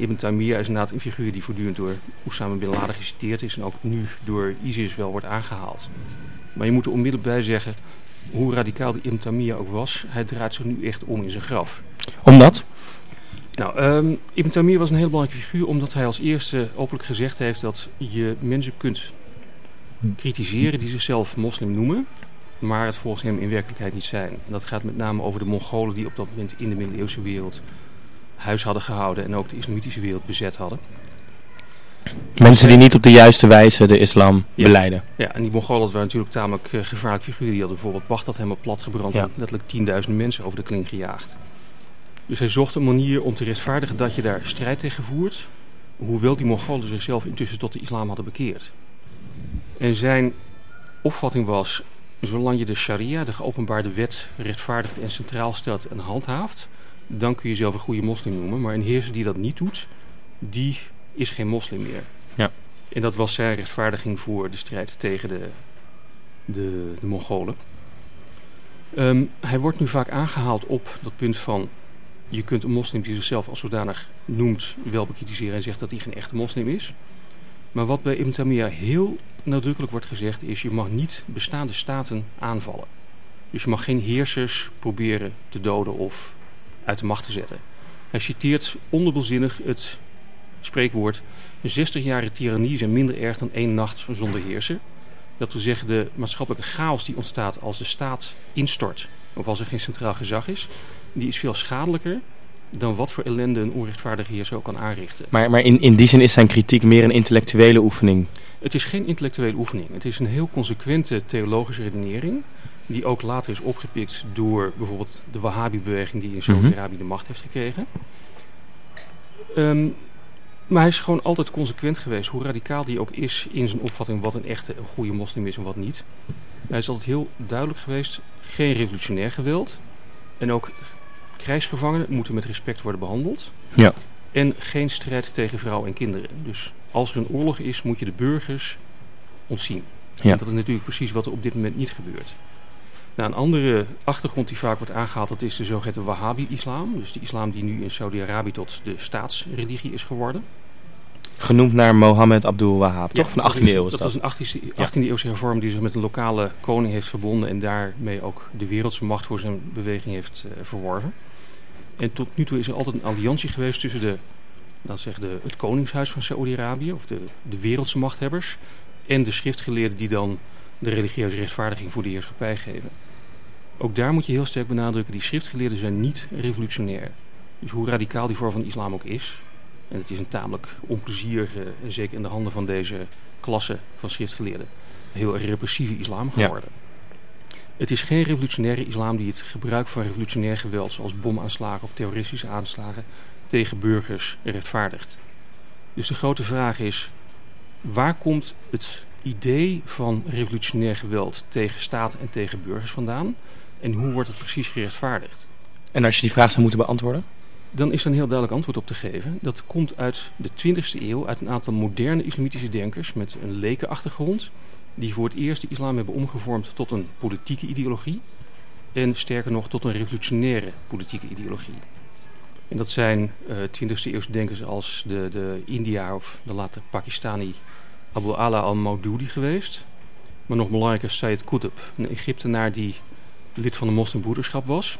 Ibn Taymiyyah is inderdaad een figuur die voortdurend door Osama Bin Laden geciteerd is en ook nu door ISIS wel wordt aangehaald. Maar je moet er onmiddellijk bij zeggen, hoe radicaal die Ibn Taymiyyah ook was, hij draait zich nu echt om in zijn graf. Omdat? Nou, um, Ibn Taymiyyah was een heel belangrijke figuur omdat hij als eerste openlijk gezegd heeft dat je mensen kunt kritiseren die zichzelf moslim noemen, maar het volgens hem in werkelijkheid niet zijn. Dat gaat met name over de Mongolen die op dat moment in de middeleeuwse wereld huis hadden gehouden en ook de islamitische wereld bezet hadden. Mensen die niet op de juiste wijze de islam beleiden. Ja, en die Mongolen waren natuurlijk tamelijk uh, gevaarlijke figuren. Die hadden bijvoorbeeld Baghdad helemaal platgebrand ja. en letterlijk 10.000 mensen over de kling gejaagd. Dus hij zocht een manier om te rechtvaardigen dat je daar strijd tegen voert, hoewel die Mongolen zichzelf intussen tot de islam hadden bekeerd. En zijn opvatting was, zolang je de sharia, de geopenbaarde wet, rechtvaardigt en centraal stelt en handhaaft, dan kun je jezelf een goede moslim noemen. Maar een heerser die dat niet doet, die is geen moslim meer. Ja. En dat was zijn rechtvaardiging voor de strijd tegen de, de, de Mongolen. Um, hij wordt nu vaak aangehaald op dat punt van... je kunt een moslim die zichzelf als zodanig noemt wel bekritiseren... en zegt dat hij geen echte moslim is. Maar wat bij Ibn Taymiyyah heel nadrukkelijk wordt gezegd... is je mag niet bestaande staten aanvallen. Dus je mag geen heersers proberen te doden of uit de macht te zetten. Hij citeert ondubbelzinnig het spreekwoord... een 60-jarige tirannie is minder erg dan één nacht zonder heerser. Dat wil zeggen, de maatschappelijke chaos die ontstaat als de staat instort... of als er geen centraal gezag is... die is veel schadelijker dan wat voor ellende een onrechtvaardige heerser ook kan aanrichten. Maar, maar in, in die zin is zijn kritiek meer een intellectuele oefening? Het is geen intellectuele oefening. Het is een heel consequente theologische redenering die ook later is opgepikt door bijvoorbeeld de Wahhabi-beweging die in Saudi-Arabië de macht heeft gekregen. Um, maar hij is gewoon altijd consequent geweest, hoe radicaal die ook is in zijn opvatting wat een echte een goede moslim is en wat niet. Hij is altijd heel duidelijk geweest, geen revolutionair geweld. En ook krijgsgevangenen moeten met respect worden behandeld. Ja. En geen strijd tegen vrouwen en kinderen. Dus als er een oorlog is, moet je de burgers ontzien. Ja. En dat is natuurlijk precies wat er op dit moment niet gebeurt. Nou, een andere achtergrond die vaak wordt aangehaald, dat is de zogeheten Wahhabi-islam. Dus de islam die nu in Saudi-Arabië tot de staatsreligie is geworden. Genoemd naar Mohammed Abdul Wahhab, ja, toch? Van de 18e eeuw is dat. dat. was een 18e, 18e eeuwse hervorm die zich met een lokale koning heeft verbonden en daarmee ook de wereldse macht voor zijn beweging heeft uh, verworven. En tot nu toe is er altijd een alliantie geweest tussen de, dan zeg de, het koningshuis van Saudi-Arabië, of de, de wereldse machthebbers, en de schriftgeleerden die dan de religieuze rechtvaardiging voor de heerschappij geven. Ook daar moet je heel sterk benadrukken, die schriftgeleerden zijn niet revolutionair. Dus hoe radicaal die vorm van islam ook is, en het is een tamelijk onplezierige, en zeker in de handen van deze klasse van schriftgeleerden, heel repressieve islam geworden. Ja. Het is geen revolutionaire islam die het gebruik van revolutionair geweld, zoals bomaanslagen of terroristische aanslagen, tegen burgers rechtvaardigt. Dus de grote vraag is, waar komt het idee van revolutionair geweld tegen staat en tegen burgers vandaan? En hoe wordt het precies gerechtvaardigd? En als je die vraag zou moeten beantwoorden? Dan is er een heel duidelijk antwoord op te geven. Dat komt uit de 20e eeuw, uit een aantal moderne islamitische denkers met een lekenachtergrond. Die voor het eerst de islam hebben omgevormd tot een politieke ideologie. En sterker nog tot een revolutionaire politieke ideologie. En dat zijn uh, 20e eeuwse denkers als de, de India of de later Pakistani Abu Ala al-Maududi geweest. Maar nog belangrijker Sayyid Qutb, een Egyptenaar die lid van de moslimbroederschap was.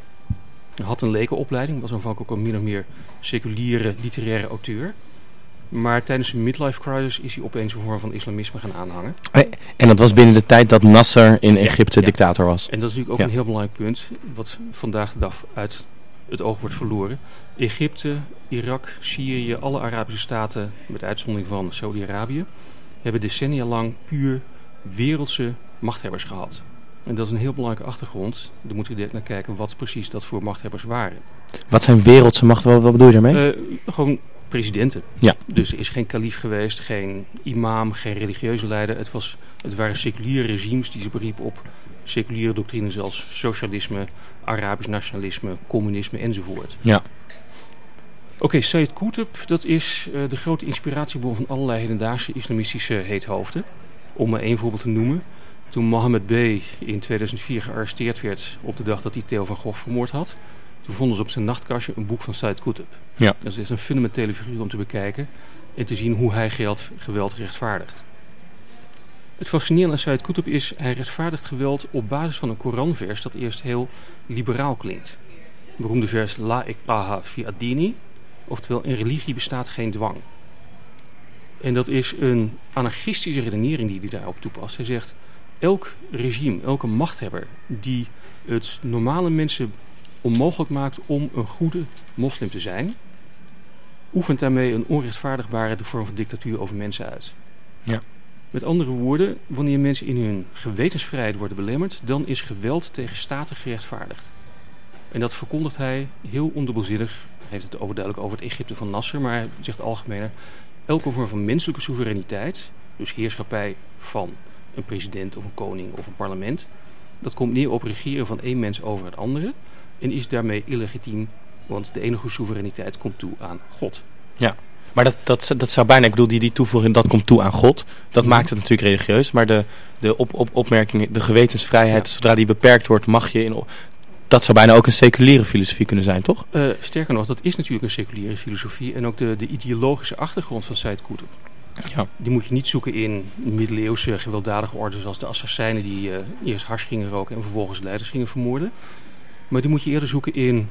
Hij had een lekenopleiding, was aanvankelijk ook min of meer seculiere literaire auteur. Maar tijdens een midlife crisis is hij opeens een vorm van islamisme gaan aanhangen. En dat was binnen de tijd dat Nasser in Egypte ja, dictator was. En dat is natuurlijk ook ja. een heel belangrijk punt, wat vandaag de dag uit het oog wordt verloren. Egypte, Irak, Syrië, alle Arabische staten, met uitzondering van Saudi-Arabië, hebben decennia lang puur wereldse machthebbers gehad. En dat is een heel belangrijke achtergrond. Daar moeten we direct naar kijken wat precies dat voor machthebbers waren. Wat zijn wereldse machten? Wat, wat bedoel je daarmee? Uh, gewoon presidenten. Ja. Dus er is geen kalief geweest, geen imam, geen religieuze leider. Het, was, het waren seculiere regimes die ze beriepen op seculiere doctrines als socialisme, Arabisch nationalisme, communisme enzovoort. Ja. Oké, okay, Sayyid Qutb, dat is uh, de grote inspiratiebron van allerlei hedendaagse islamistische heethoofden. Om maar één voorbeeld te noemen. Toen Mohammed B. in 2004 gearresteerd werd op de dag dat hij Theo van Gogh vermoord had, Toen vonden ze op zijn nachtkastje een boek van Said Qutb. Ja. Dat is een fundamentele figuur om te bekijken en te zien hoe hij geweld, geweld rechtvaardigt. Het fascinerende aan Said Qutb is, hij rechtvaardigt geweld op basis van een Koranvers dat eerst heel liberaal klinkt. beroemde vers La ikraha fi ad-dini, oftewel in religie bestaat geen dwang. En dat is een anarchistische redenering die hij daarop toepast. Hij zegt, elk regime, elke machthebber die het normale mensen onmogelijk maakt om een goede moslim te zijn, oefent daarmee een onrechtvaardigbare vorm van dictatuur over mensen uit. Ja. Met andere woorden, wanneer mensen in hun gewetensvrijheid worden belemmerd, dan is geweld tegen staten gerechtvaardigd. En dat verkondigt hij heel ondubbelzinnig. Hij heeft het overduidelijk over het Egypte van Nasser, maar hij zegt algemener, elke vorm van menselijke soevereiniteit, dus heerschappij van een president of een koning of een parlement, dat komt neer op regeren van één mens over het andere en is daarmee illegitiem, want de enige soevereiniteit komt toe aan God. Ja, maar dat, dat, dat zou bijna, ik bedoel, die, die toevoeging, dat komt toe aan God. Dat maakt het natuurlijk religieus. Maar de, de op, op, opmerking, de gewetensvrijheid, Ja. zodra die beperkt wordt, mag je in... Dat zou bijna ook een seculiere filosofie kunnen zijn, toch? Eh, sterker nog, dat is natuurlijk een seculiere filosofie en ook de, de ideologische achtergrond van Said Qutb. Ja. Die moet je niet zoeken in middeleeuwse gewelddadige orden zoals de assassijnen die eh, eerst hars gingen roken en vervolgens leiders gingen vermoorden. Maar die moet je eerder zoeken in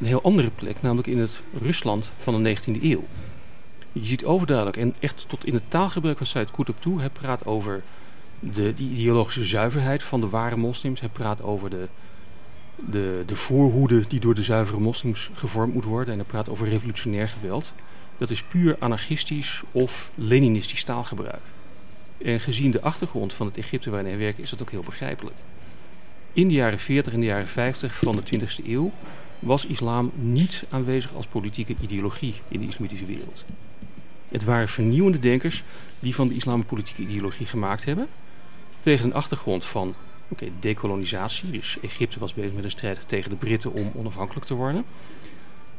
een heel andere plek, namelijk in het Rusland van de 19e eeuw. Je ziet overduidelijk en echt tot in het taalgebruik van Said Qutb toe. Hij praat over de, die ideologische zuiverheid van de ware moslims. Hij praat over de, de, de voorhoede die door de zuivere moslims gevormd moet worden. En hij praat over revolutionair geweld. Dat is puur anarchistisch of leninistisch taalgebruik. En gezien de achtergrond van het Egypte waarin hij werkt is dat ook heel begrijpelijk. In de jaren 40 en de jaren 50 van de 20e eeuw was islam niet aanwezig als politieke ideologie in de islamitische wereld. Het waren vernieuwende denkers die van de islam een politieke ideologie gemaakt hebben. Tegen een achtergrond van oké, dekolonisatie. Dus Egypte was bezig met een strijd tegen de Britten om onafhankelijk te worden.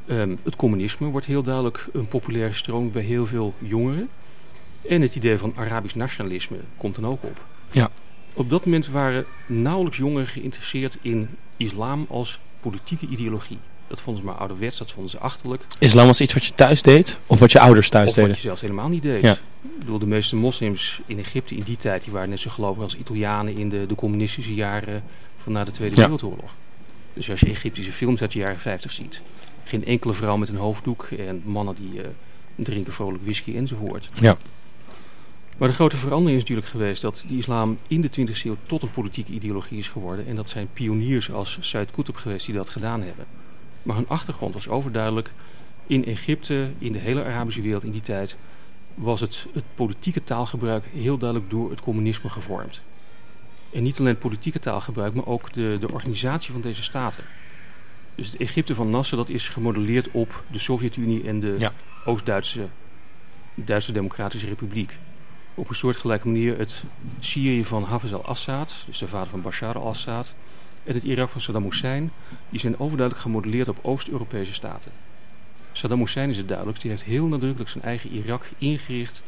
Ehm, het communisme wordt heel duidelijk een populaire stroming bij heel veel jongeren. En het idee van Arabisch nationalisme komt dan ook op. Ja. Op dat moment waren nauwelijks jongeren geïnteresseerd in islam als politieke ideologie. Dat vonden ze maar ouderwets, dat vonden ze achterlijk. Islam was iets wat je thuis deed? Of wat je ouders thuis Of wat deden? je zelfs helemaal niet deed. Ja. Ik bedoel, de meeste moslims in Egypte in die tijd... die waren net zo gelovig als Italianen in de, de communistische jaren van na de Tweede Ja. Wereldoorlog. Dus als je Egyptische films uit de jaren 50 ziet... geen enkele vrouw met een hoofddoek en mannen die eh, drinken vrolijk whisky enzovoort. Ja. Maar de grote verandering is natuurlijk geweest dat de islam in de 20e eeuw tot een politieke ideologie is geworden. En dat zijn pioniers als Said Qutb geweest die dat gedaan hebben. Maar hun achtergrond was overduidelijk. In Egypte, in de hele Arabische wereld in die tijd, was het, het politieke taalgebruik heel duidelijk door het communisme gevormd. En niet alleen het politieke taalgebruik, maar ook de, de organisatie van deze staten. Dus het Egypte van Nasser dat is gemodelleerd op de Sovjet-Unie en de Ja. Oost-Duitse Duitse Democratische Republiek. Op een soortgelijke manier het Syrië van Hafez al-Assad, dus de vader van Bashar al-Assad, en het Irak van Saddam Hussein, die zijn overduidelijk gemodelleerd op Oost-Europese staten. Saddam Hussein is het duidelijk, die heeft heel nadrukkelijk zijn eigen Irak ingericht,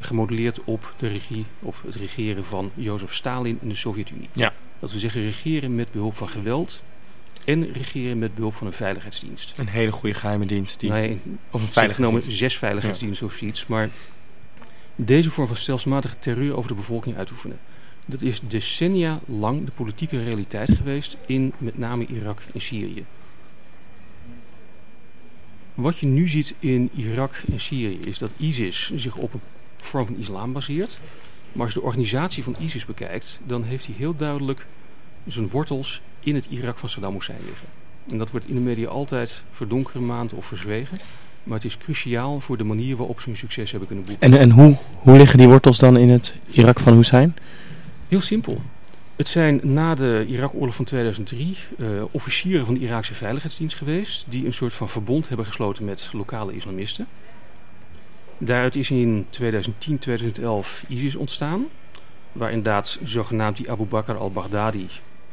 gemodelleerd op de regie of het regeren van Jozef Stalin in de Sovjet-Unie. Ja. Dat we zeggen regeren met behulp van geweld en regeren met behulp van een veiligheidsdienst. Een hele goede geheime dienst. Die, ja, of een veilig veiligheidsdienst. genomen zes veiligheidsdiensten of zoiets. Maar deze vorm van stelselmatige terreur over de bevolking uitoefenen. Dat is decennia lang de politieke realiteit geweest in met name Irak en Syrië. Wat je nu ziet in Irak en Syrië is dat ISIS zich op een vorm van islam baseert. Maar als je de organisatie van ISIS bekijkt, dan heeft hij heel duidelijk zijn wortels in het Irak van Saddam Hussein liggen. En dat wordt in de media altijd verdonkere of verzwegen. Maar het is cruciaal voor de manier waarop ze hun succes hebben kunnen boeken. En, en hoe, hoe liggen die wortels dan in het Irak van Hussein? Heel simpel. Het zijn na de Irak-oorlog van 2003 eh, officieren van de Iraakse Veiligheidsdienst geweest... die een soort van verbond hebben gesloten met lokale islamisten. Daaruit is in 2010, 2011 ISIS ontstaan... waar inderdaad zogenaamd die Abu Bakr al-Baghdadi...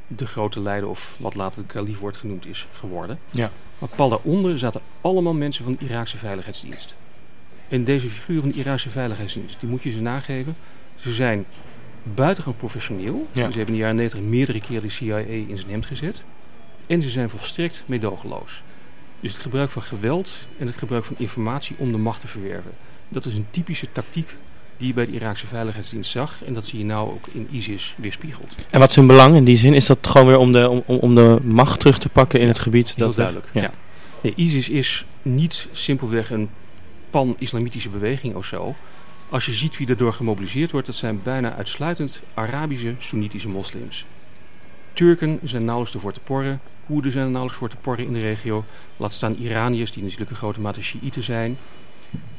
de grote leider of wat later de kalief wordt genoemd is geworden. Ja. Maar pal daaronder zaten allemaal mensen van de Iraakse Veiligheidsdienst. En deze figuren van de Iraakse Veiligheidsdienst, die moet je ze nageven. Ze zijn buitengewoon professioneel. Ja. Ze hebben in de jaren 90 meerdere keren de CIA in zijn hemd gezet. en ze zijn volstrekt meedogenloos. Dus het gebruik van geweld en het gebruik van informatie om de macht te verwerven. Dat is een typische tactiek die je bij de Iraakse Veiligheidsdienst zag. En dat zie je nou ook in ISIS weerspiegeld. En wat is hun belang in die zin? Is dat gewoon weer om de, om, om de macht terug te pakken in het gebied? Heel dat duidelijk, ja. Nee, ISIS is niet simpelweg een pan-islamitische beweging of zo. Als je ziet wie erdoor gemobiliseerd wordt, dat zijn bijna uitsluitend Arabische, Soenitische moslims. Turken zijn nauwelijks ervoor te porren. Koerden zijn er nauwelijks voor te porren in de regio. Laat staan Iraniërs, die natuurlijk een grote mate Shiiten zijn.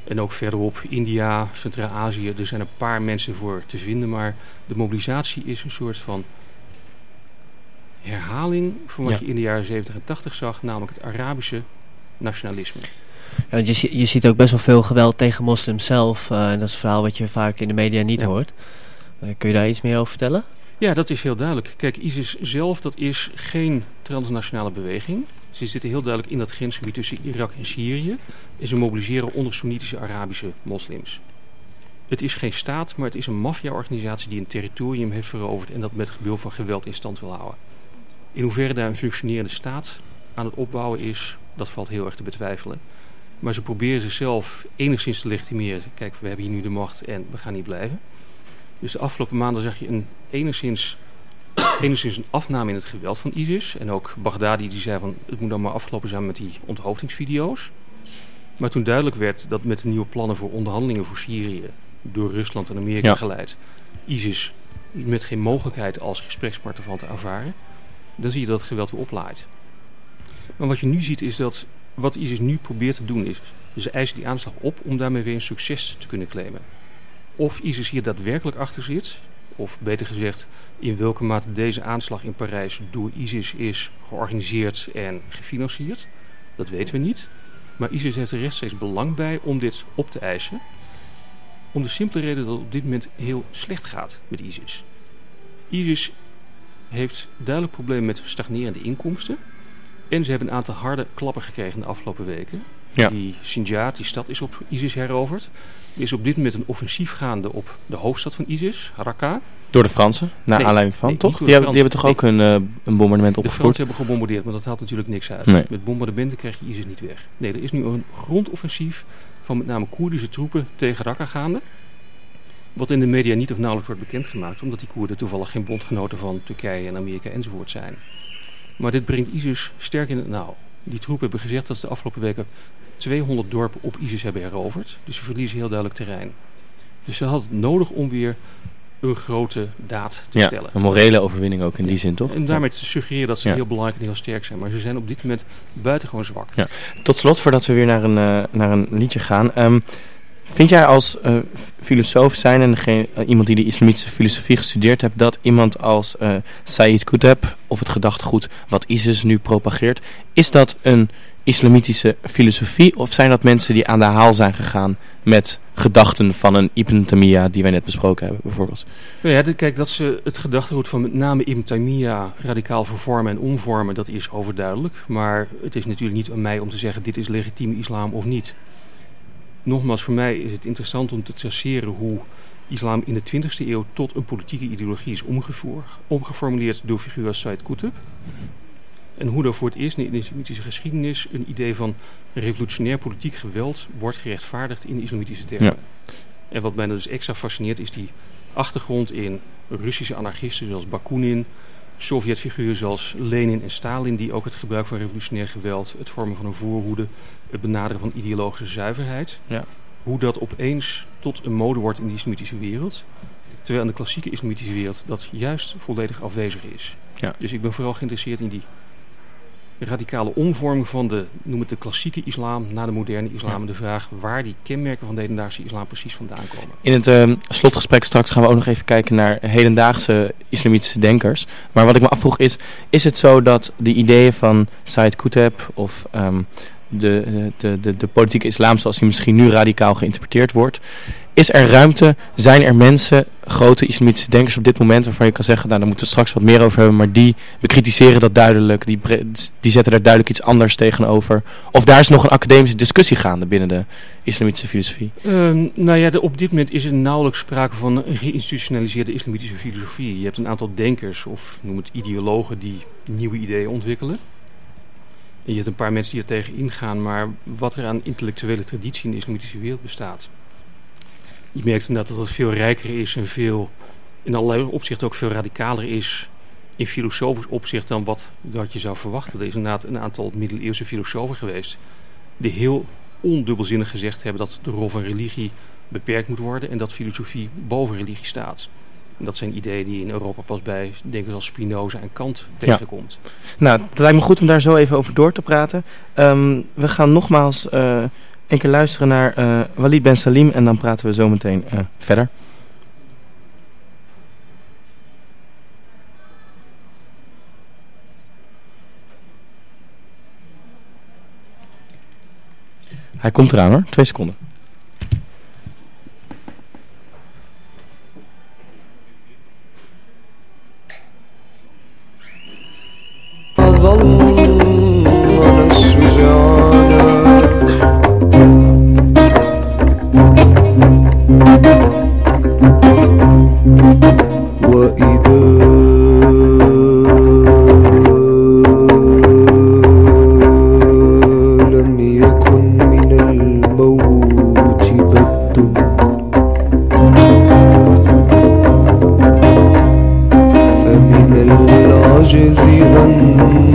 En ook verderop India, Centraal-Azië. Er zijn een paar mensen voor te vinden. Maar de mobilisatie is een soort van herhaling van wat Ja. je in de jaren 70 en 80 zag. Namelijk het Arabische nationalisme. Ja, want je, je ziet ook best wel veel geweld tegen moslims zelf. eh, en dat is een verhaal wat je vaak in de media niet Ja. hoort. Eh, kun je daar iets meer over vertellen? Ja, dat is heel duidelijk. Kijk, ISIS zelf, dat is geen transnationale beweging. Ze zitten heel duidelijk in dat grensgebied tussen Irak en Syrië. En ze mobiliseren onder Soenitische Arabische moslims. Het is geen staat, maar het is een maffia-organisatie die een territorium heeft veroverd en dat met behulp van geweld in stand wil houden. In hoeverre daar een functionerende staat aan het opbouwen is, dat valt heel erg te betwijfelen. Maar ze proberen zichzelf enigszins te legitimeren. Kijk, we hebben hier nu de macht en we gaan niet blijven. Dus de afgelopen maanden zag je een enigszins, enigszins een afname in het geweld van ISIS. En ook Baghdadi die zei van het moet dan maar afgelopen zijn met die onthoofdingsvideo's. Maar toen duidelijk werd dat met de nieuwe plannen voor onderhandelingen voor Syrië, door Rusland en Amerika Ja. geleid, ISIS met geen mogelijkheid als gesprekspartner van te ervaren, dan zie je dat het geweld weer oplaait. Maar wat je nu ziet is dat wat ISIS nu probeert te doen is, ze eisen die aanslag op om daarmee weer een succes te kunnen claimen. Of ISIS hier daadwerkelijk achter zit, of beter gezegd, in welke mate deze aanslag in Parijs door ISIS is georganiseerd en gefinancierd, dat weten we niet. Maar ISIS heeft er rechtstreeks belang bij om dit op te eisen. Om de simpele reden dat het op dit moment heel slecht gaat met ISIS. ISIS heeft duidelijk problemen met stagnerende inkomsten. En ze hebben een aantal harde klappen gekregen de afgelopen weken. Ja. Die Sinjar, die stad, is op ISIS heroverd. Er is op dit moment een offensief gaande op de hoofdstad van ISIS, Raqqa. Door de Fransen, naar Nee, aanleiding van, nee, toch? Die de hebben, die hebben toch ook een, eh, een bombardement De opgevoerd? Fransen hebben gebombardeerd, maar dat haalt natuurlijk niks uit. Met bombardementen krijg je ISIS niet weg. Nee, er is nu een grondoffensief van met name Koerdische troepen tegen Raqqa gaande. Wat in de media niet of nauwelijks wordt bekendgemaakt, omdat die Koerden toevallig geen bondgenoten van Turkije en Amerika enzovoort zijn. Maar dit brengt ISIS sterk in het nauw. Die troepen hebben gezegd dat ze de afgelopen weken 200 dorpen op ISIS hebben heroverd. Dus ze verliezen heel duidelijk terrein. Dus ze hadden het nodig om weer een grote daad te Ja, stellen. een morele overwinning ook in die zin, toch? En daarmee te suggereren dat ze Ja. heel belangrijk en heel sterk zijn. Maar ze zijn op dit moment buitengewoon zwak. Tot slot, voordat we weer naar een, eh, naar een liedje gaan. ehm, vind jij als eh, filosoof zijn en eh, iemand die de islamitische filosofie gestudeerd hebt... dat iemand als eh Sayyid Qutb of het gedachtegoed wat ISIS nu propageert... is dat een islamitische filosofie of zijn dat mensen die aan de haal zijn gegaan... met gedachten van een Ibn Taymiyyah die wij net besproken hebben bijvoorbeeld? Ja, kijk, dat ze het gedachtegoed van met name Ibn Taymiyyah radicaal vervormen en omvormen, dat is overduidelijk. Maar het is natuurlijk niet aan mij om te zeggen dit is legitieme islam of niet. Nogmaals, voor mij is het interessant om te traceren hoe islam in de 20e eeuw tot een politieke ideologie is omgevoerd, omgeformuleerd door figuren als Said Qutb. En hoe er voor het eerst in de islamitische geschiedenis een idee van revolutionair politiek geweld wordt gerechtvaardigd in de islamitische termen. En wat mij dus extra fascineert is die achtergrond in Russische anarchisten zoals Bakunin, Sovjetfiguren zoals Lenin en Stalin, die ook het gebruik van revolutionair geweld, het vormen van een voorhoede, het benaderen van ideologische zuiverheid, Ja. hoe dat opeens tot een mode wordt in de islamitische wereld, terwijl in de klassieke islamitische wereld dat juist volledig afwezig is. Ja. Dus ik ben vooral geïnteresseerd in die radicale omvorming van de, noem het de klassieke islam naar de moderne islam. En de vraag waar die kenmerken van de hedendaagse islam precies vandaan komen. In het ehm, slotgesprek straks gaan we ook nog even kijken naar hedendaagse islamitische denkers. Maar wat ik me afvroeg is, is het zo dat de ideeën van Said Qutb of ehm, de, eh, de, de, de politieke islam zoals die misschien nu radicaal geïnterpreteerd wordt, is er ruimte, zijn er mensen, grote islamitische denkers op dit moment waarvan je kan zeggen, nou daar moeten we straks wat meer over hebben, maar die bekritiseren dat duidelijk, die, die zetten daar duidelijk iets anders tegenover. Of daar is nog een academische discussie gaande binnen de islamitische filosofie. Ehm, nou ja, de- op dit moment is er nauwelijks sprake van een geïnstitutionaliseerde islamitische filosofie. Je hebt een aantal denkers of noem het ideologen die nieuwe ideeën ontwikkelen. je hebt een paar mensen die er tegen ingaan, maar wat er aan intellectuele traditie in de islamitische wereld bestaat. Je merkt inderdaad dat het veel rijker is en veel, in allerlei opzichten ook veel radicaler is in filosofisch opzicht dan wat, wat je zou verwachten. Er is inderdaad een aantal middeleeuwse filosofen geweest die heel ondubbelzinnig gezegd hebben dat de rol van religie beperkt moet worden en dat filosofie boven religie staat. En dat zijn ideeën die in Europa pas bij, denk ik, als Spinoza en Kant tegenkomt. Ja. Nou, het lijkt me goed om daar zo even over door te praten. Um, we gaan nogmaals uh, een keer luisteren naar uh, Walid Ben Salim en dan praten we zo meteen uh, verder. Hij komt eraan hoor, twee seconden. Jezirun.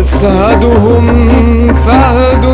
واسهدهم فهد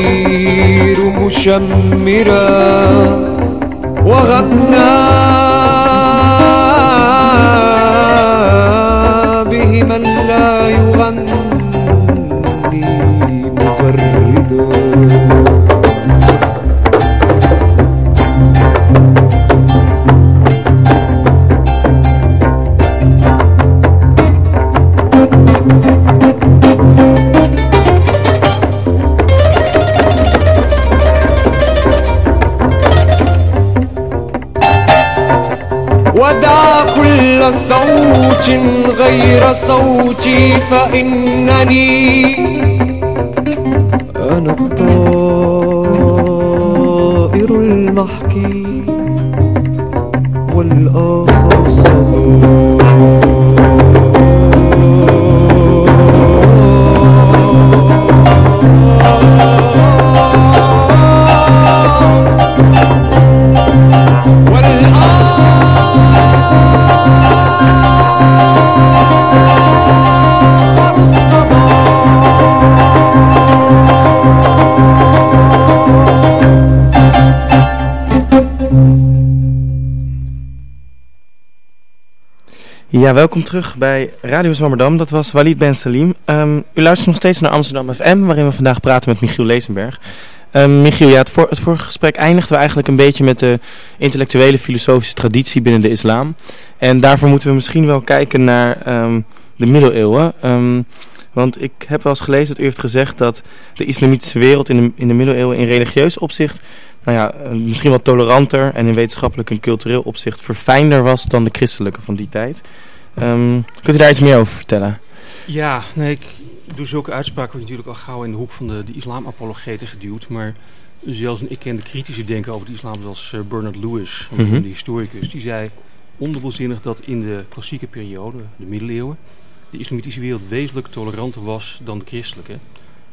العصافير مشمرة وغنى غير صوتي فإنني أنا الطائر المحكي. Ja, welkom terug bij Radio Zwammerdam. Dat was Walid Ben Salim. Ehm, u luistert nog steeds naar Amsterdam FM, waarin we vandaag praten met Michiel Lezenberg. Um, Michiel, ja, het, voor, het vorige gesprek eindigden we eigenlijk een beetje met de intellectuele filosofische traditie binnen de islam. En daarvoor moeten we misschien wel kijken naar um, de middeleeuwen. want ik heb wel eens gelezen dat u heeft gezegd dat de islamitische wereld in in de middeleeuwen in religieus opzicht nou ja, eh, misschien wat toleranter en in wetenschappelijk en cultureel opzicht verfijnder was dan de christelijke van die tijd. Um, kunt u daar iets meer over vertellen? Ja, nee, ik doe zulke uitspraken word je natuurlijk al gauw in de hoek van de, de islamapologeten geduwd. Maar zelfs een ik kritische denker over de islam, zoals uh, Bernard Lewis, mm -hmm. de historicus, die zei ondubbelzinnig dat in de klassieke periode, de middeleeuwen, de islamitische wereld wezenlijk toleranter was dan de christelijke.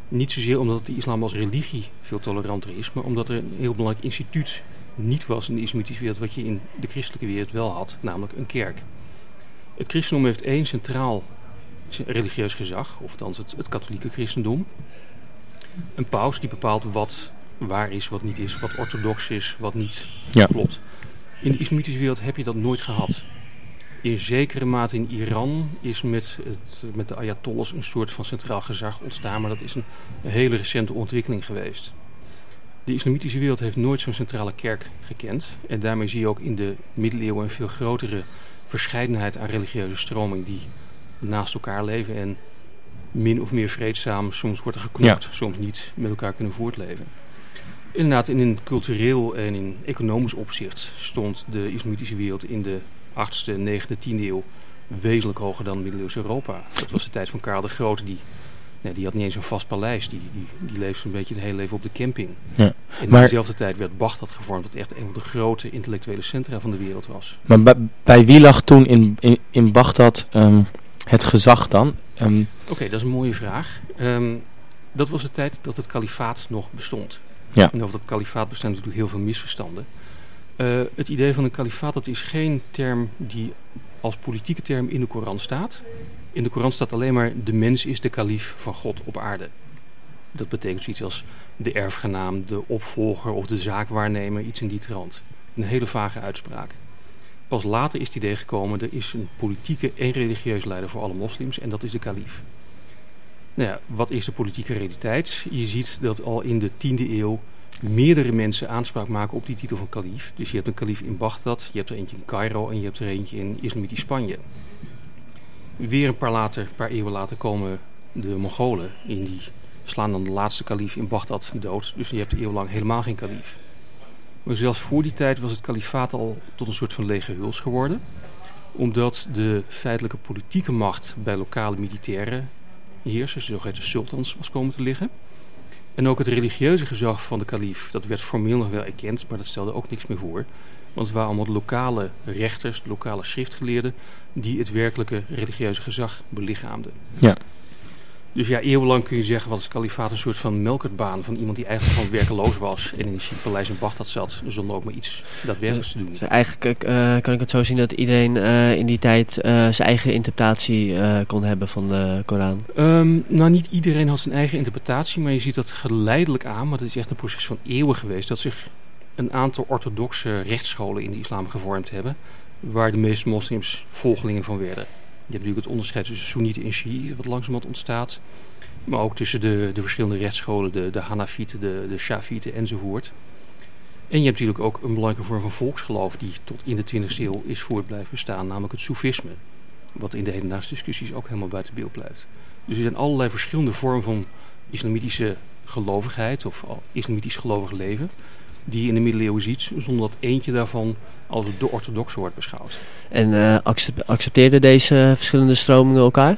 Niet zozeer omdat de islam als religie veel toleranter is, maar omdat er een heel belangrijk instituut niet was in de islamitische wereld wat je in de christelijke wereld wel had, namelijk een kerk. Het christendom heeft één centraal religieus gezag, of dan het, het katholieke christendom. Een paus die bepaalt wat waar is, wat niet is, wat orthodox is, wat niet ja. klopt. In de islamitische wereld heb je dat nooit gehad in zekere mate in Iran is met, het, met de Ayatollahs een soort van centraal gezag ontstaan, maar dat is een, hele recente ontwikkeling geweest. De islamitische wereld heeft nooit zo'n centrale kerk gekend. En daarmee zie je ook in de middeleeuwen een veel grotere verscheidenheid aan religieuze stromingen die naast elkaar leven en min of meer vreedzaam, soms wordt er geknopt, soms niet, met elkaar kunnen voortleven. Inderdaad, in een cultureel en in economisch opzicht stond de islamitische wereld in de 8e, 9e, 10e eeuw wezenlijk hoger dan middeleeuws Europa. Dat was de tijd van Karel de Grote, die, nee, die had niet eens een vast paleis. Die, die, die leefde een beetje het hele leven op de camping. Ja. In maar, dezelfde tijd werd Bagdad gevormd, dat echt een van de grote intellectuele centra van de wereld was. Maar bij, bij wie lag toen in, in, in Bagdad um, het gezag dan? Um, Oké, dat is een mooie vraag. Um, dat was de tijd dat het kalifaat nog bestond. Ja. En over dat kalifaat bestaan natuurlijk heel veel misverstanden. Uh, het idee van een kalifaat is geen term die als politieke term in de Koran staat. In de Koran staat alleen maar de mens is de kalif van God op aarde. Dat betekent zoiets als de erfgenaam, de opvolger of de zaakwaarnemer, iets in die trant. Een hele vage uitspraak. Pas later is het idee gekomen, er is een politieke en religieuze leider voor alle moslims en dat is de kalif. Nou wat is de politieke realiteit? Je ziet dat al in de 10e eeuw meerdere mensen aanspraak maken op die titel van kalif. Dus je hebt een kalif in Bagdad, je hebt er eentje in Cairo en je hebt er eentje in Islamitisch Spanje. Weer een paar, later, paar eeuwen later komen de Mongolen in die slaan dan de laatste kalif in Bagdad dood. Dus je hebt eeuwenlang helemaal geen kalif. Maar zelfs voor die tijd was het kalifaat al tot een soort van lege huls geworden. Omdat de feitelijke politieke macht bij lokale militaire heersers, de zogeheten sultans, was komen te liggen. En ook het religieuze gezag van de kalif, dat werd formeel nog wel erkend, maar dat stelde ook niks meer voor. Want het waren allemaal lokale rechters, lokale schriftgeleerden, die het werkelijke religieuze gezag belichaamden. Ja. Dus ja, eeuwenlang kun je zeggen wat het kalifaat een soort van melkertbaan van iemand die eigenlijk gewoon werkeloos was en in een paleis in Bagdad zat zonder ook maar iets daadwerkelijks te doen. Dus eigenlijk uh, kan ik het zo zien dat iedereen uh, in die tijd uh, zijn eigen interpretatie kon hebben van de Koran? Um, nou, niet iedereen had zijn eigen interpretatie, maar je ziet dat geleidelijk aan, maar dat is echt een proces van eeuwen geweest, dat zich een aantal orthodoxe rechtsscholen in de islam gevormd hebben, waar de meeste moslims volgelingen van werden. Je hebt natuurlijk het onderscheid tussen Soenieten en Shiiten wat langzamerhand ontstaat. Maar ook tussen de, de verschillende rechtsscholen, de, de Hanafieten, de, de Shafieten enzovoort. En je hebt natuurlijk ook een belangrijke vorm van volksgeloof die tot in de 20e eeuw is voort blijven bestaan, namelijk het Soefisme. Wat in de hedendaagse discussies ook helemaal buiten beeld blijft. Dus er zijn allerlei verschillende vormen van islamitische gelovigheid of islamitisch gelovig leven die je in de middeleeuwen ziet, zonder dat eentje daarvan als de orthodoxe wordt beschouwd. En uh, accepteerden deze verschillende stromingen elkaar?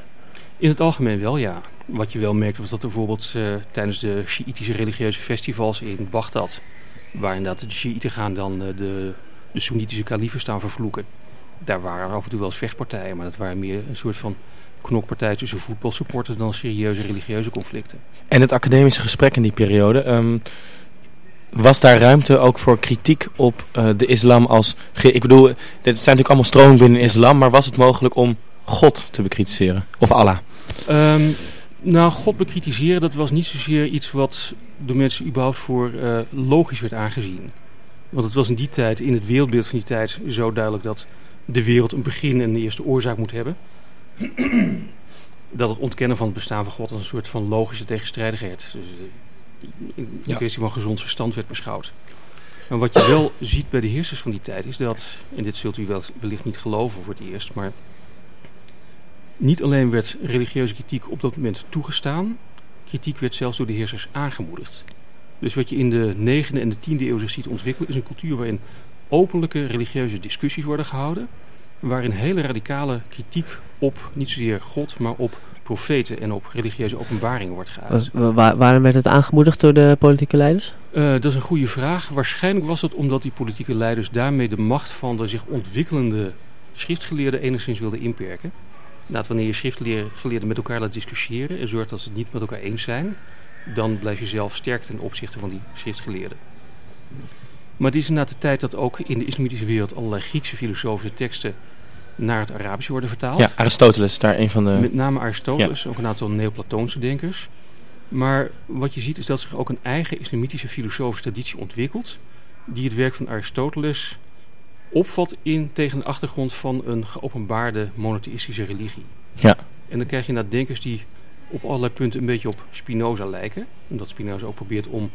In het algemeen wel, ja. Wat je wel merkt was dat er bijvoorbeeld uh, tijdens de Shiïtische religieuze festivals in Bagdad, waar inderdaad de Shiiten gaan dan uh, de, de Soenitische kaliefen staan vervloeken. Daar waren af en toe wel eens vechtpartijen, maar dat waren meer een soort van knokpartij tussen voetbalsupporters dan serieuze religieuze conflicten. En het academische gesprek in die periode, um, was daar ruimte ook voor kritiek op uh, de islam als... Ik bedoel, dit zijn natuurlijk allemaal stromingen binnen islam, maar was het mogelijk om God te bekritiseren? Of Allah? Um, nou, God bekritiseren, dat was niet zozeer iets wat door mensen überhaupt voor uh, logisch werd aangezien. Want het was in die tijd, in het wereldbeeld van die tijd, zo duidelijk dat de wereld een begin en de eerste oorzaak moet hebben. dat het ontkennen van het bestaan van God als een soort van logische tegenstrijdigheid. Dus eh, een Ja. kwestie van gezond verstand werd beschouwd. Maar wat je wel ziet bij de heersers van die tijd is dat, en dit zult u wel, wellicht niet geloven voor het eerst, maar niet alleen werd religieuze kritiek op dat moment toegestaan, kritiek werd zelfs door de heersers aangemoedigd. Dus wat je in de 9e en de 10e eeuw zich ziet ontwikkelen is een cultuur waarin openlijke religieuze discussies worden gehouden, waarin hele radicale kritiek op niet zozeer God, maar op profeten en op religieuze openbaringen wordt geuit. Waarom werd het aangemoedigd door de politieke leiders? Eh, dat is een goede vraag. Waarschijnlijk was het omdat die politieke leiders daarmee de macht van de zich ontwikkelende schriftgeleerden enigszins wilden inperken. Inderdaad, wanneer je schriftgeleerden met elkaar laat discussiëren en zorgt dat ze het niet met elkaar eens zijn, dan blijf je zelf sterk ten opzichte van die schriftgeleerden. Maar het is inderdaad de tijd dat ook in de islamitische wereld allerlei Griekse filosofische teksten naar het Arabische worden vertaald. Ja, Aristoteles, daar een van de... Met name Aristoteles, ook een aantal Neoplatoonse denkers. Maar wat je ziet is dat zich ook een eigen islamitische filosofische traditie ontwikkelt. Die het werk van Aristoteles opvat in, tegen de achtergrond van een geopenbaarde monotheïstische religie. Ja. En dan krijg je inderdaad denkers die op allerlei punten een beetje op Spinoza lijken. Omdat Spinoza ook probeert om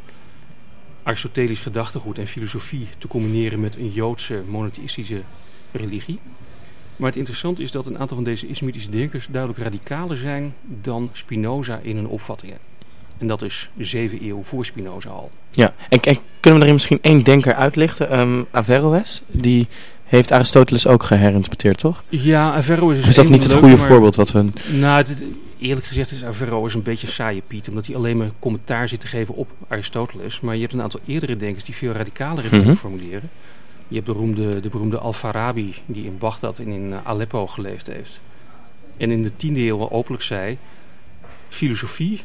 Aristotelisch gedachtegoed en filosofie te combineren met een Joodse monotheïstische religie. Maar het interessante is dat een aantal van deze islamitische denkers duidelijk radicaler zijn dan Spinoza in hun opvattingen. En dat is zeven eeuw voor Spinoza al. Ja, en, en kunnen we erin misschien één denker uitlichten? Ehm, Averroes, die heeft Aristoteles ook geherinterpreteerd, toch? Ja, Averroes is, is dat niet het de goede maar- voorbeeld wat we... Nou, het- eerlijk gezegd is Averroes een beetje saaie Piet, omdat hij alleen maar commentaar zit te geven op Aristoteles. Maar je hebt een aantal eerdere denkers die veel radicalere dingen Mhm. formuleren. Je hebt de beroemde, de beroemde Al-Farabi, die in Bagdad en in eh, Aleppo geleefd heeft. En in de tiende eeuw al openlijk zei, filosofie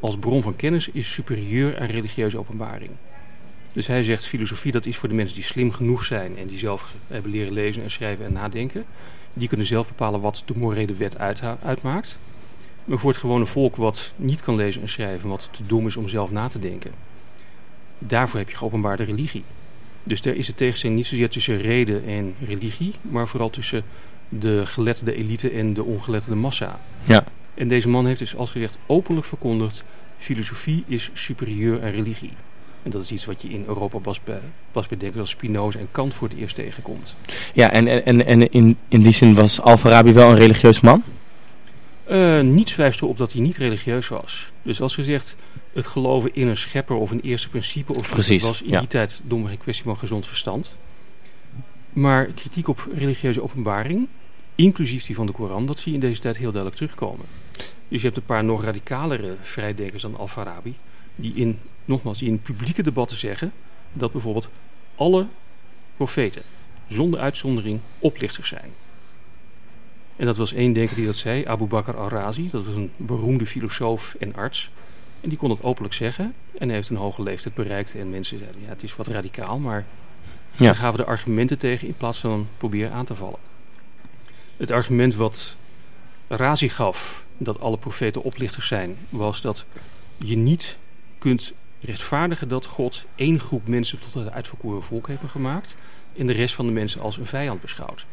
als bron van kennis is superieur aan religieuze openbaring. Dus hij zegt, filosofie dat is voor de mensen die slim genoeg zijn en die zelf hebben leren lezen en schrijven en nadenken. Die kunnen zelf bepalen wat de morele wet uitha- uitmaakt. Maar voor het gewone volk wat niet kan lezen en schrijven, wat te dom is om zelf na te denken, daarvoor heb je geopenbaarde religie. Dus daar is de tegenstelling niet zozeer tussen reden en religie, maar vooral tussen de geletterde elite en de ongeletterde massa. Ja. En deze man heeft dus als gezegd openlijk verkondigd, filosofie is superieur aan religie. En dat is iets wat je in Europa pas bij, pas bij denkers als Spinoza en Kant voor het eerst tegenkomt. Ja, en, en, en, in, in die zin was Al-Farabi wel een religieus man? Eh, niets wijst erop dat hij niet religieus was. Dus als gezegd, het geloven in een schepper of een eerste principe of Precies, was in ja. die tijd domweg een kwestie van gezond verstand. Maar kritiek op religieuze openbaring, inclusief die van de Koran, dat zie je in deze tijd heel duidelijk terugkomen. Dus je hebt een paar nog radicalere vrijdenkers dan Al-Farabi, die in, nogmaals, die in publieke debatten zeggen dat bijvoorbeeld alle profeten, zonder uitzondering, oplichters zijn. En dat was één denker die dat zei, Abu Bakr al-Razi. Dat was een beroemde filosoof en arts. En die kon het openlijk zeggen. En hij heeft een hoge leeftijd bereikt. En mensen zeiden, ja, het is wat radicaal, maar Ja. daar we de argumenten tegen in plaats van proberen aan te vallen. Het argument wat Razi gaf, dat alle profeten oplichters zijn, was dat je niet kunt rechtvaardigen dat God één groep mensen tot het uitverkoren volk heeft gemaakt en de rest van de mensen als een vijand beschouwt.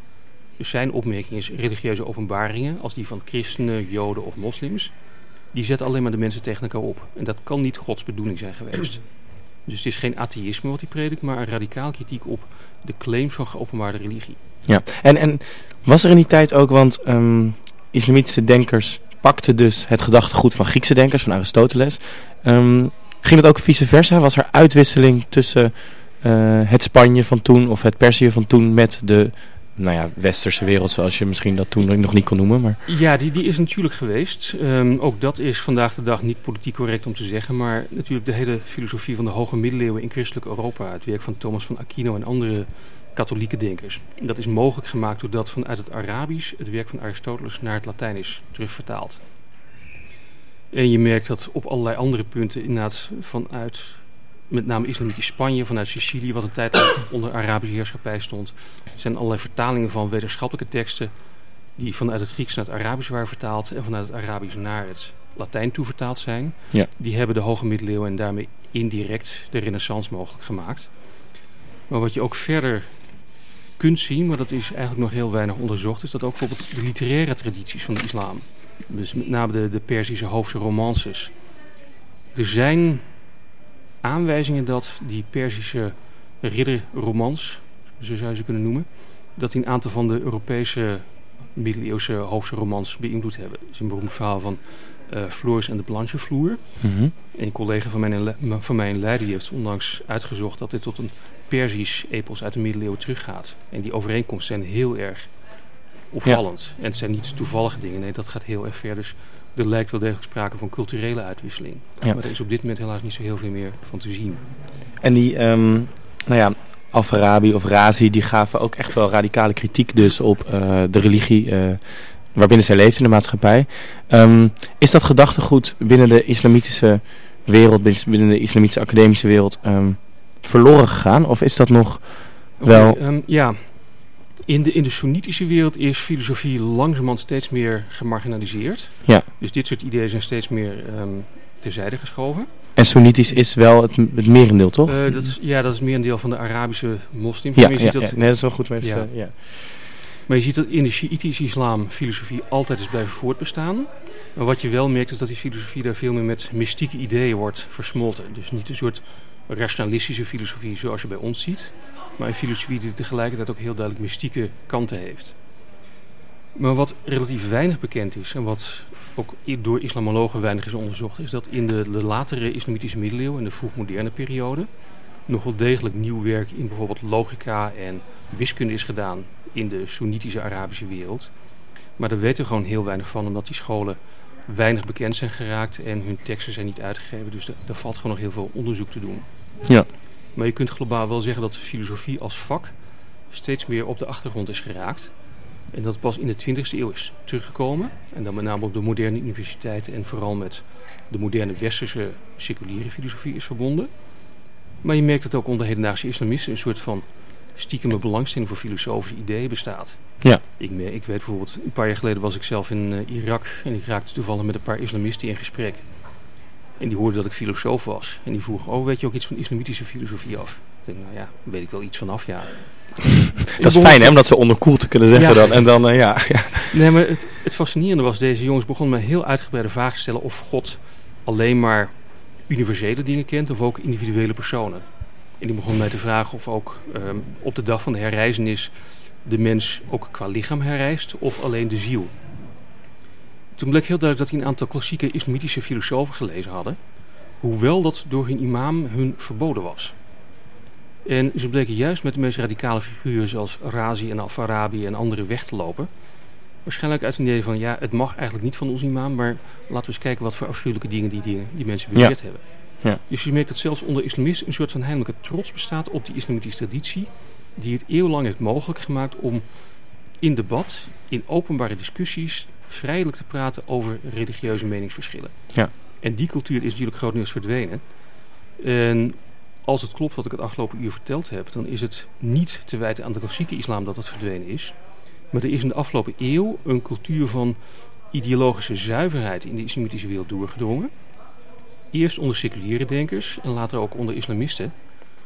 Dus zijn opmerking is religieuze openbaringen, als die van christenen, joden of moslims, die zetten alleen maar de mensen tegen elkaar op. En dat kan niet Gods bedoeling zijn geweest. Dus het is geen atheïsme wat hij predikt, maar een radicaal kritiek op de claims van geopenbaarde religie. Ja, en, en was er in die tijd ook, want ehm, islamitische denkers pakten dus het gedachtegoed van Griekse denkers, van Aristoteles. Ehm, ging het ook vice versa? Was er uitwisseling tussen eh, het Spanje van toen of het Perzië van toen met de nou ja, westerse wereld, zoals je misschien dat toen nog niet kon noemen? Maar... Ja, die, die is natuurlijk geweest. Ehm, ook dat is vandaag de dag niet politiek correct om te zeggen. Maar natuurlijk de hele filosofie van de hoge middeleeuwen in christelijk Europa. Het werk van Thomas van Aquino en andere katholieke denkers. Dat is mogelijk gemaakt doordat vanuit het Arabisch het werk van Aristoteles naar het Latijn is terugvertaald. En je merkt dat op allerlei andere punten inderdaad vanuit met name islamitisch Spanje, vanuit Sicilië, wat een tijd onder Arabische heerschappij stond, zijn allerlei vertalingen van wetenschappelijke teksten die vanuit het Grieks naar het Arabisch waren vertaald en vanuit het Arabisch naar het Latijn toe vertaald zijn. Ja. Die hebben de hoge middeleeuwen en daarmee indirect de renaissance mogelijk gemaakt. Maar wat je ook verder kunt zien, maar dat is eigenlijk nog heel weinig onderzocht, is dat ook bijvoorbeeld de literaire tradities van de islam. Dus met name de, de Perzische hoofdse romances. Er zijn aanwijzingen dat die Perzische ridderromans, zo zou je ze kunnen noemen, dat die een aantal van de Europese middeleeuwse hoofdse romans beïnvloed hebben. Het is een beroemd verhaal van uh, Floris en de Blanchevloer. Mhm. Een collega van mij, in van mij in Leiden die heeft onlangs uitgezocht dat dit tot een Perzisch epos uit de middeleeuwen teruggaat. En die overeenkomsten zijn heel erg opvallend. En het zijn niet toevallige dingen, nee, dat gaat heel erg ver. Dus er lijkt wel degelijk sprake van culturele uitwisseling. Ja. Maar er is op dit moment helaas niet zo heel veel meer van te zien. En die, ehm, nou ja, Al-Farabi of Razi, die gaven ook echt wel radicale kritiek dus op eh, de religie eh, waarbinnen zij leeft in de maatschappij. Ehm, is dat gedachtegoed binnen de islamitische wereld, binnen de islamitische academische wereld, ehm, verloren gegaan? Of is dat nog wel... Ja, in de, in de Soenitische wereld is filosofie langzamerhand steeds meer gemarginaliseerd. Ja. Dus dit soort ideeën zijn steeds meer ehm terzijde geschoven. En Soenitisch is wel het, het merendeel, toch? Eh, dat is, ja, dat is meer een deel van de Arabische moslims. ja, Maar ja, dat, ja. Nee, dat is wel goed even Ja. Maar je ziet dat in de Sjiitische islam filosofie altijd is blijven voortbestaan. Maar wat je wel merkt is dat die filosofie daar veel meer met mystieke ideeën wordt versmolten. Dus niet een soort rationalistische filosofie zoals je bij ons ziet. Maar een filosofie die tegelijkertijd ook heel duidelijk mystieke kanten heeft. Maar wat relatief weinig bekend is en wat ook door islamologen weinig is onderzocht... is dat in de, latere islamitische middeleeuwen, in de vroegmoderne periode... nog wel degelijk nieuw werk in bijvoorbeeld logica en wiskunde is gedaan in de Soenitische Arabische wereld. Maar daar weten we gewoon heel weinig van, omdat die scholen weinig bekend zijn geraakt en hun teksten zijn niet uitgegeven. Dus er valt gewoon nog heel veel onderzoek te doen. Ja. Maar je kunt globaal wel zeggen dat filosofie als vak steeds meer op de achtergrond is geraakt. En dat pas in de 20e eeuw is teruggekomen. En dan met name op de moderne universiteiten en vooral met de moderne westerse seculiere filosofie is verbonden. Maar je merkt dat ook onder hedendaagse islamisten een soort van stiekeme belangstelling voor filosofische ideeën bestaat. Ja. Ik, ik weet bijvoorbeeld, een paar jaar geleden was ik zelf in eh, Irak en ik raakte toevallig met een paar islamisten in gesprek. En die hoorden dat ik filosoof was. En die vroegen, oh weet je ook iets van islamitische filosofie af? Ik denk, nou ja, daar weet ik wel iets vanaf, ja. Dat is fijn, hè, om dat zo onderkoeld te kunnen zeggen Ja. dan. En dan, eh, ja, ja. Nee, maar het, het fascinerende was, deze jongens begonnen me heel uitgebreide vragen te stellen of God alleen maar universele dingen kent of ook individuele personen. En die begonnen mij te vragen of ook ehm, op de dag van de herreizenis de mens ook qua lichaam herreist of alleen de ziel. Toen bleek heel duidelijk dat die een aantal klassieke islamitische filosofen gelezen hadden, hoewel dat door hun imam hun verboden was. En ze bleken juist met de meest radicale figuren zoals Razi en Al-Farabi en anderen weg te lopen. Waarschijnlijk uit een idee van, ja, het mag eigenlijk niet van ons imam, maar laten we eens kijken wat voor afschuwelijke dingen die, die, die mensen beweerd hebben. Ja. Dus je merkt dat zelfs onder islamisten een soort van heimelijke trots bestaat op die islamitische traditie, die het eeuwenlang heeft mogelijk gemaakt om in debat, in openbare discussies, vrijelijk te praten over religieuze meningsverschillen. Ja. En die cultuur is natuurlijk grotendeels verdwenen. En als het klopt wat ik het afgelopen uur verteld heb, dan is het niet te wijten aan de klassieke islam dat het verdwenen is. Maar er is in de afgelopen eeuw een cultuur van ideologische zuiverheid in de islamitische wereld doorgedrongen. Eerst onder seculiere denkers en later ook onder islamisten.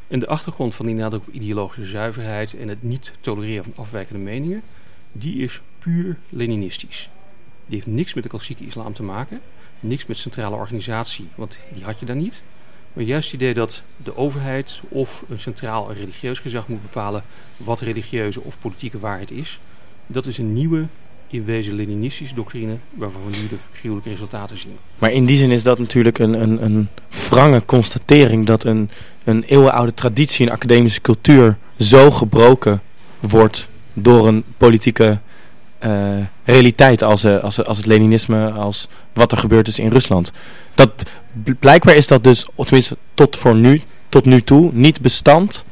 En de achtergrond van die nadruk op ideologische zuiverheid en het niet tolereren van afwijkende meningen, die is puur Leninistisch. Die heeft niks met de klassieke islam te maken, niks met centrale organisatie, want die had je daar niet. Maar juist het idee dat de overheid of een centraal religieus gezag moet bepalen wat religieuze of politieke waarheid is, dat is een nieuwe, in wezen Leninistische doctrine waarvan we nu de gruwelijke resultaten zien. Maar in die zin is dat natuurlijk een, een, een wrange constatering dat een, een eeuwenoude traditie en academische cultuur zo gebroken wordt door een politieke realiteit als, eh, als, als het Leninisme, als wat er gebeurd is in Rusland. Dat, bl- blijkbaar is dat dus, tenminste tot, voor nu, tot nu toe, niet bestand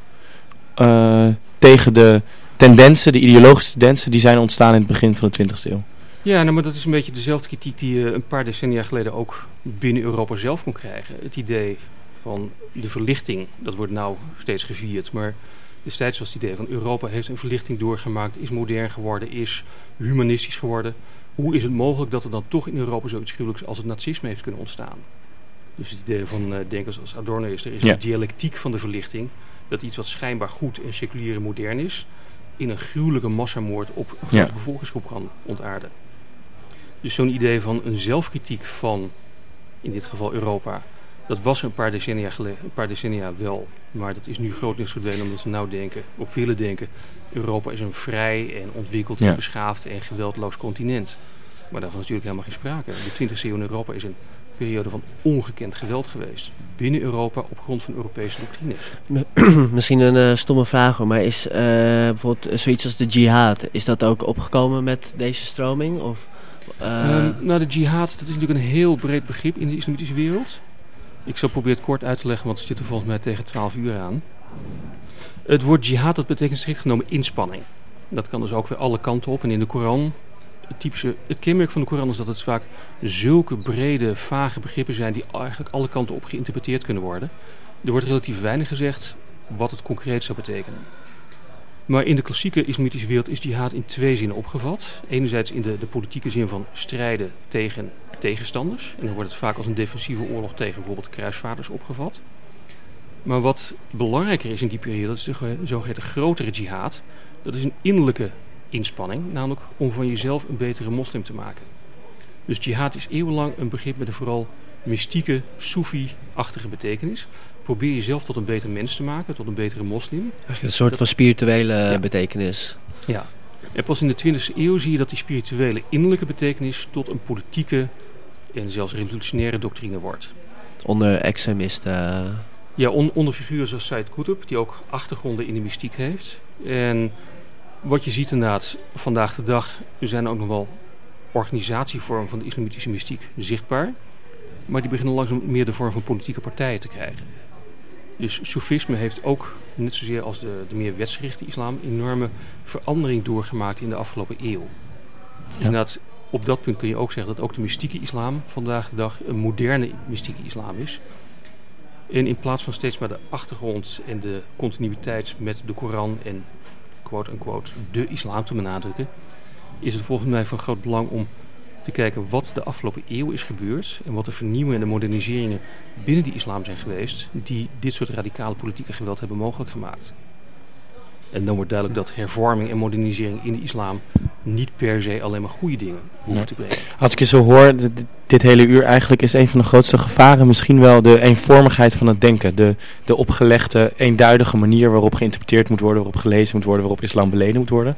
eh, tegen de tendensen, de ideologische tendensen die zijn ontstaan in het begin van de 20e eeuw. Ja, nou, maar dat is een beetje dezelfde kritiek die je een paar decennia geleden ook binnen Europa zelf kon krijgen. Het idee van de verlichting, dat wordt nou steeds gevierd, maar destijds was het idee van Europa heeft een verlichting doorgemaakt, is modern geworden, is humanistisch geworden. Hoe is het mogelijk dat er dan toch in Europa zoiets gruwelijks als het nazisme heeft kunnen ontstaan? Dus het idee van eh, denkers als Adorno is, er is Ja. een dialectiek van de verlichting, dat iets wat schijnbaar goed en seculier en modern is, in een gruwelijke massamoord op een grote Ja. bevolkingsgroep kan ontaarden. Dus zo'n idee van een zelfkritiek van, in dit geval Europa, dat was er een paar decennia, geleden, een paar decennia wel. Maar dat is nu grotendeels verdwenen omdat we nou denken, of willen denken, Europa is een vrij en ontwikkeld Ja. en beschaafd en geweldloos continent. Maar daarvan is natuurlijk helemaal geen sprake. De 20e eeuw in Europa is een periode van ongekend geweld geweest. Binnen Europa op grond van Europese doctrines. Misschien een eh, stomme vraag hoor, maar is eh, bijvoorbeeld eh, zoiets als de jihad, is dat ook opgekomen met deze stroming? Of, eh, Ehm, nou, de jihad, dat is natuurlijk een heel breed begrip in de islamitische wereld. Ik zal proberen het kort uit te leggen, want we zitten volgens mij tegen 12 uur aan. Het woord jihad, dat betekent strikt genomen inspanning. Dat kan dus ook weer alle kanten op. En in de Koran, het, typische, het kenmerk van de Koran is dat het vaak zulke brede, vage begrippen zijn die eigenlijk alle kanten op geïnterpreteerd kunnen worden. Er wordt relatief weinig gezegd wat het concreet zou betekenen. Maar in de klassieke islamitische wereld is jihad in twee zinnen opgevat. Enerzijds in de, de politieke zin van strijden tegen tegenstanders. En dan wordt het vaak als een defensieve oorlog tegen bijvoorbeeld kruisvaarders opgevat. Maar wat belangrijker is in die periode, dat is de ge- zogeheten grotere jihad. Dat is een innerlijke inspanning, namelijk om van jezelf een betere moslim te maken. Dus jihad is eeuwenlang een begrip met een vooral mystieke, soefi-achtige betekenis. Probeer jezelf tot een beter mens te maken, tot een betere moslim. een soort van spirituele Ja. betekenis. Ja. En pas in de 20e eeuw zie je dat die spirituele innerlijke betekenis tot een politieke en zelfs revolutionaire doctrine wordt. Onder extremisten. Ja, on- onder figuren zoals Said Qutb, die ook achtergronden in de mystiek heeft. En wat je ziet inderdaad, vandaag de dag zijn ook nog wel organisatievormen van de islamitische mystiek zichtbaar. Maar die beginnen langzaam meer de vorm van politieke partijen te krijgen. Dus Soefisme heeft ook, net zozeer als de, de meer wetsgerichte islam, enorme verandering doorgemaakt in de afgelopen eeuw. Dus inderdaad, op dat punt kun je ook zeggen dat ook de mystieke islam vandaag de dag een moderne mystieke islam is. En in plaats van steeds maar de achtergrond en de continuïteit met de Koran en quote-unquote de islam te benadrukken, is het volgens mij van groot belang om te kijken wat de afgelopen eeuw is gebeurd en wat de vernieuwingen en de moderniseringen binnen die islam zijn geweest die dit soort radicale politieke geweld hebben mogelijk gemaakt. En dan wordt duidelijk dat hervorming en modernisering in de islam niet per se alleen maar goede dingen Nee. te brengen. Als ik je zo hoor, dit, dit hele uur eigenlijk is een van de grootste gevaren misschien wel de eenvormigheid van het denken. De, de opgelegde, eenduidige manier waarop geïnterpreteerd moet worden, waarop gelezen moet worden, waarop islam beleden moet worden.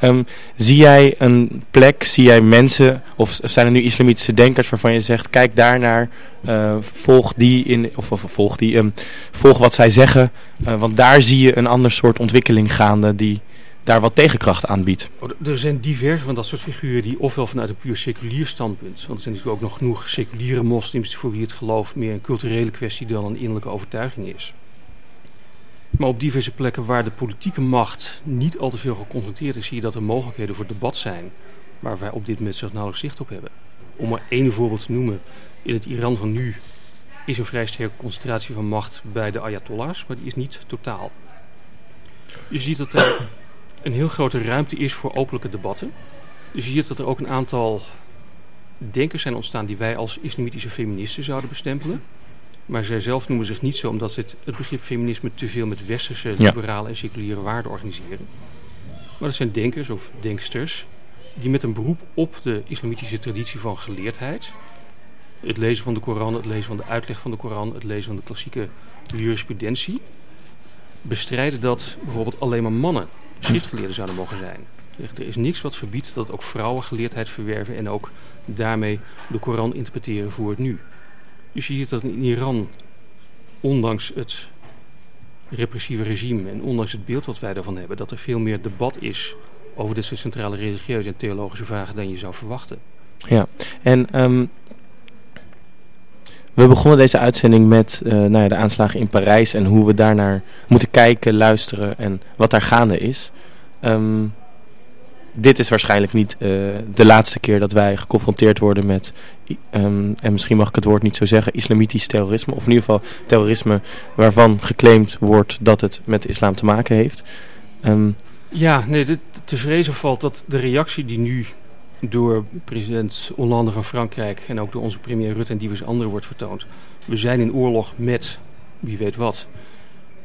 Ehm, zie jij een plek, zie jij mensen, of zijn er nu islamitische denkers waarvan je zegt, kijk daarnaar, eh volg die, in, of, of volg die, ehm, volg wat zij zeggen, eh, want daar zie je een ander soort ontwikkeling gaande die daar wat tegenkracht aan biedt. Oh, Er zijn diverse van dat soort figuren die ofwel vanuit een puur seculier standpunt, want er zijn natuurlijk ook nog genoeg seculiere moslims voor wie het geloof meer een culturele kwestie dan een innerlijke overtuiging is. Maar op diverse plekken waar de politieke macht niet al te veel geconcentreerd is, zie je dat er mogelijkheden voor debat zijn waar wij op dit moment zelfs nauwelijks zicht op hebben. Om maar één voorbeeld te noemen, in het Iran van nu is een vrij sterke concentratie van macht bij de ayatollahs, maar die is niet totaal. Je ziet dat er een heel grote ruimte is voor openlijke debatten. Je ziet dat er ook een aantal denkers zijn ontstaan die wij als islamitische feministen zouden bestempelen. Maar zij zelf noemen zich niet zo omdat ze het, het begrip feminisme te veel met westerse, liberale en seculiere waarden organiseren. Maar dat zijn denkers of denksters die met een beroep op de islamitische traditie van geleerdheid, het lezen van de Koran, het lezen van de uitleg van de Koran, het lezen van de klassieke jurisprudentie, bestrijden dat bijvoorbeeld alleen maar mannen schriftgeleerden zouden mogen zijn. Er is niks wat verbiedt dat ook vrouwen geleerdheid verwerven en ook daarmee de Koran interpreteren voor het nu. Dus je ziet dat in Iran, ondanks het repressieve regime en ondanks het beeld wat wij daarvan hebben, dat er veel meer debat is over soort centrale religieuze en theologische vragen dan je zou verwachten. Ja, en ehm, we begonnen deze uitzending met eh, nou ja, de aanslagen in Parijs en hoe we daarnaar moeten kijken, luisteren en wat daar gaande is. Ehm, dit is waarschijnlijk niet eh, de laatste keer dat wij geconfronteerd worden met, ehm, en misschien mag ik het woord niet zo zeggen, islamitisch terrorisme. Of in ieder geval terrorisme waarvan geclaimd wordt dat het met islam te maken heeft. Ehm, Ja, nee, dit, te vrezen valt dat de reactie die nu door president Hollande van Frankrijk en ook door onze premier Rutte en diverse anderen wordt vertoond. We zijn in oorlog met wie weet wat.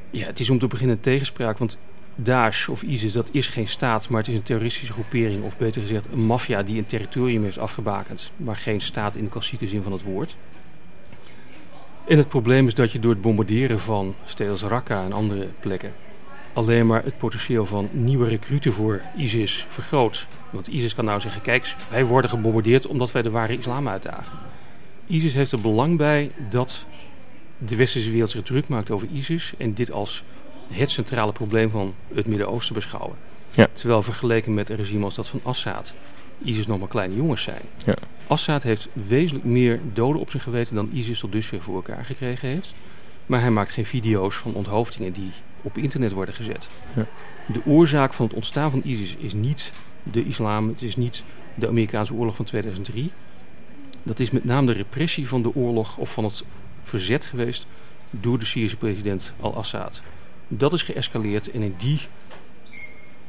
Ja, het is om te beginnen tegenspraak, want Daesh of ISIS, dat is geen staat, maar het is een terroristische groepering, of beter gezegd een maffia die een territorium heeft afgebakend, maar geen staat in de klassieke zin van het woord. En het probleem is dat je door het bombarderen van steden als Raqqa en andere plekken alleen maar het potentieel van nieuwe recruten voor ISIS vergroot. Want ISIS kan nou zeggen, kijk, wij worden gebombardeerd omdat wij de ware islam uitdagen. ISIS heeft er belang bij dat de westerse wereld zich druk maakt over ISIS en dit als het centrale probleem van het Midden-Oosten beschouwen. Ja. Terwijl vergeleken met een regime als dat van Assad, ISIS nog maar kleine jongens zijn. Ja. Assad heeft wezenlijk meer doden op zijn geweten dan ISIS tot dusver voor elkaar gekregen heeft. Maar hij maakt geen video's van onthoofdingen die op internet worden gezet. Ja. De oorzaak van het ontstaan van ISIS is niet de islam, het is niet de Amerikaanse oorlog van 2003. Dat is met name de repressie van de oorlog of van het verzet geweest door de Syrische president al-Assad. Dat is geëscaleerd en in die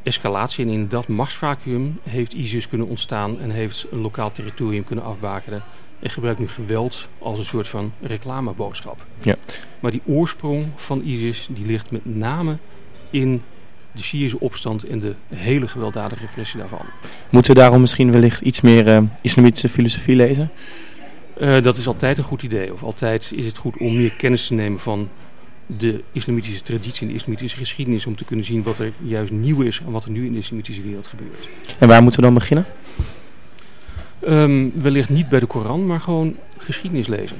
escalatie en in dat machtsvacuum heeft ISIS kunnen ontstaan en heeft een lokaal territorium kunnen afbakenen en gebruikt nu geweld als een soort van reclameboodschap. Ja. Maar die oorsprong van ISIS die ligt met name in de Syrische opstand en de hele gewelddadige repressie daarvan. Moeten we daarom misschien wellicht iets meer eh, islamitische filosofie lezen? Uh, dat is altijd een goed idee. Of altijd is het goed om meer kennis te nemen van de islamitische traditie en de islamitische geschiedenis. Om te kunnen zien wat er juist nieuw is en wat er nu in de islamitische wereld gebeurt. En waar moeten we dan beginnen? Um, wellicht niet bij de Koran, maar gewoon geschiedenis lezen.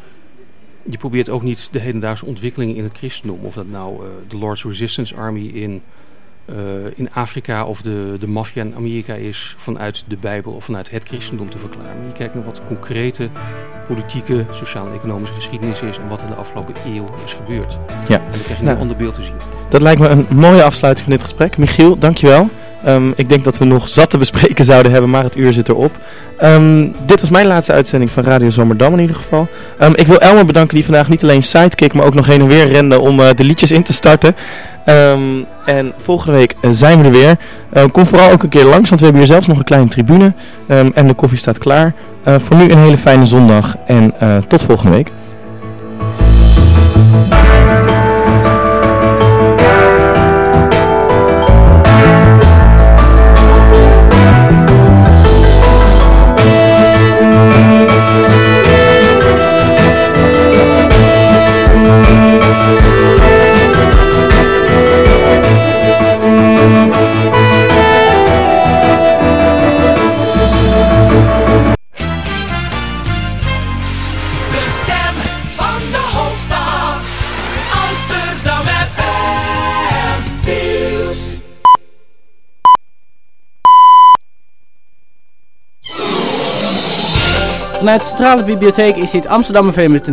Je probeert ook niet de hedendaagse ontwikkelingen in het christendom. Of dat nou uh, de Lord's Resistance Army in, in Afrika of de, de maffia in Amerika is vanuit de Bijbel of vanuit het christendom te verklaren. Maar je kijkt naar wat concrete politieke, sociale en economische geschiedenis is en wat er de afgelopen eeuw is gebeurd. Ja. En dan krijg je Nou. een ander beeld te zien. Dat lijkt me een mooie afsluiting van dit gesprek. Michiel, dankjewel. Um, ik denk dat we nog zat te bespreken zouden hebben, maar het uur zit erop. Um, dit was mijn laatste uitzending van Radio Zomerdam in ieder geval. Um, ik wil Elmer bedanken die vandaag niet alleen sidekick, maar ook nog heen en weer rende om uh, de liedjes in te starten. En volgende week uh, zijn we er weer. Uh, kom vooral ook een keer langs, want we hebben hier zelfs nog een kleine tribune. en de koffie staat klaar. Uh, voor nu een hele fijne zondag en uh, tot volgende week. Vanuit de Centrale Bibliotheek is dit Amsterdam FM met een nieuws.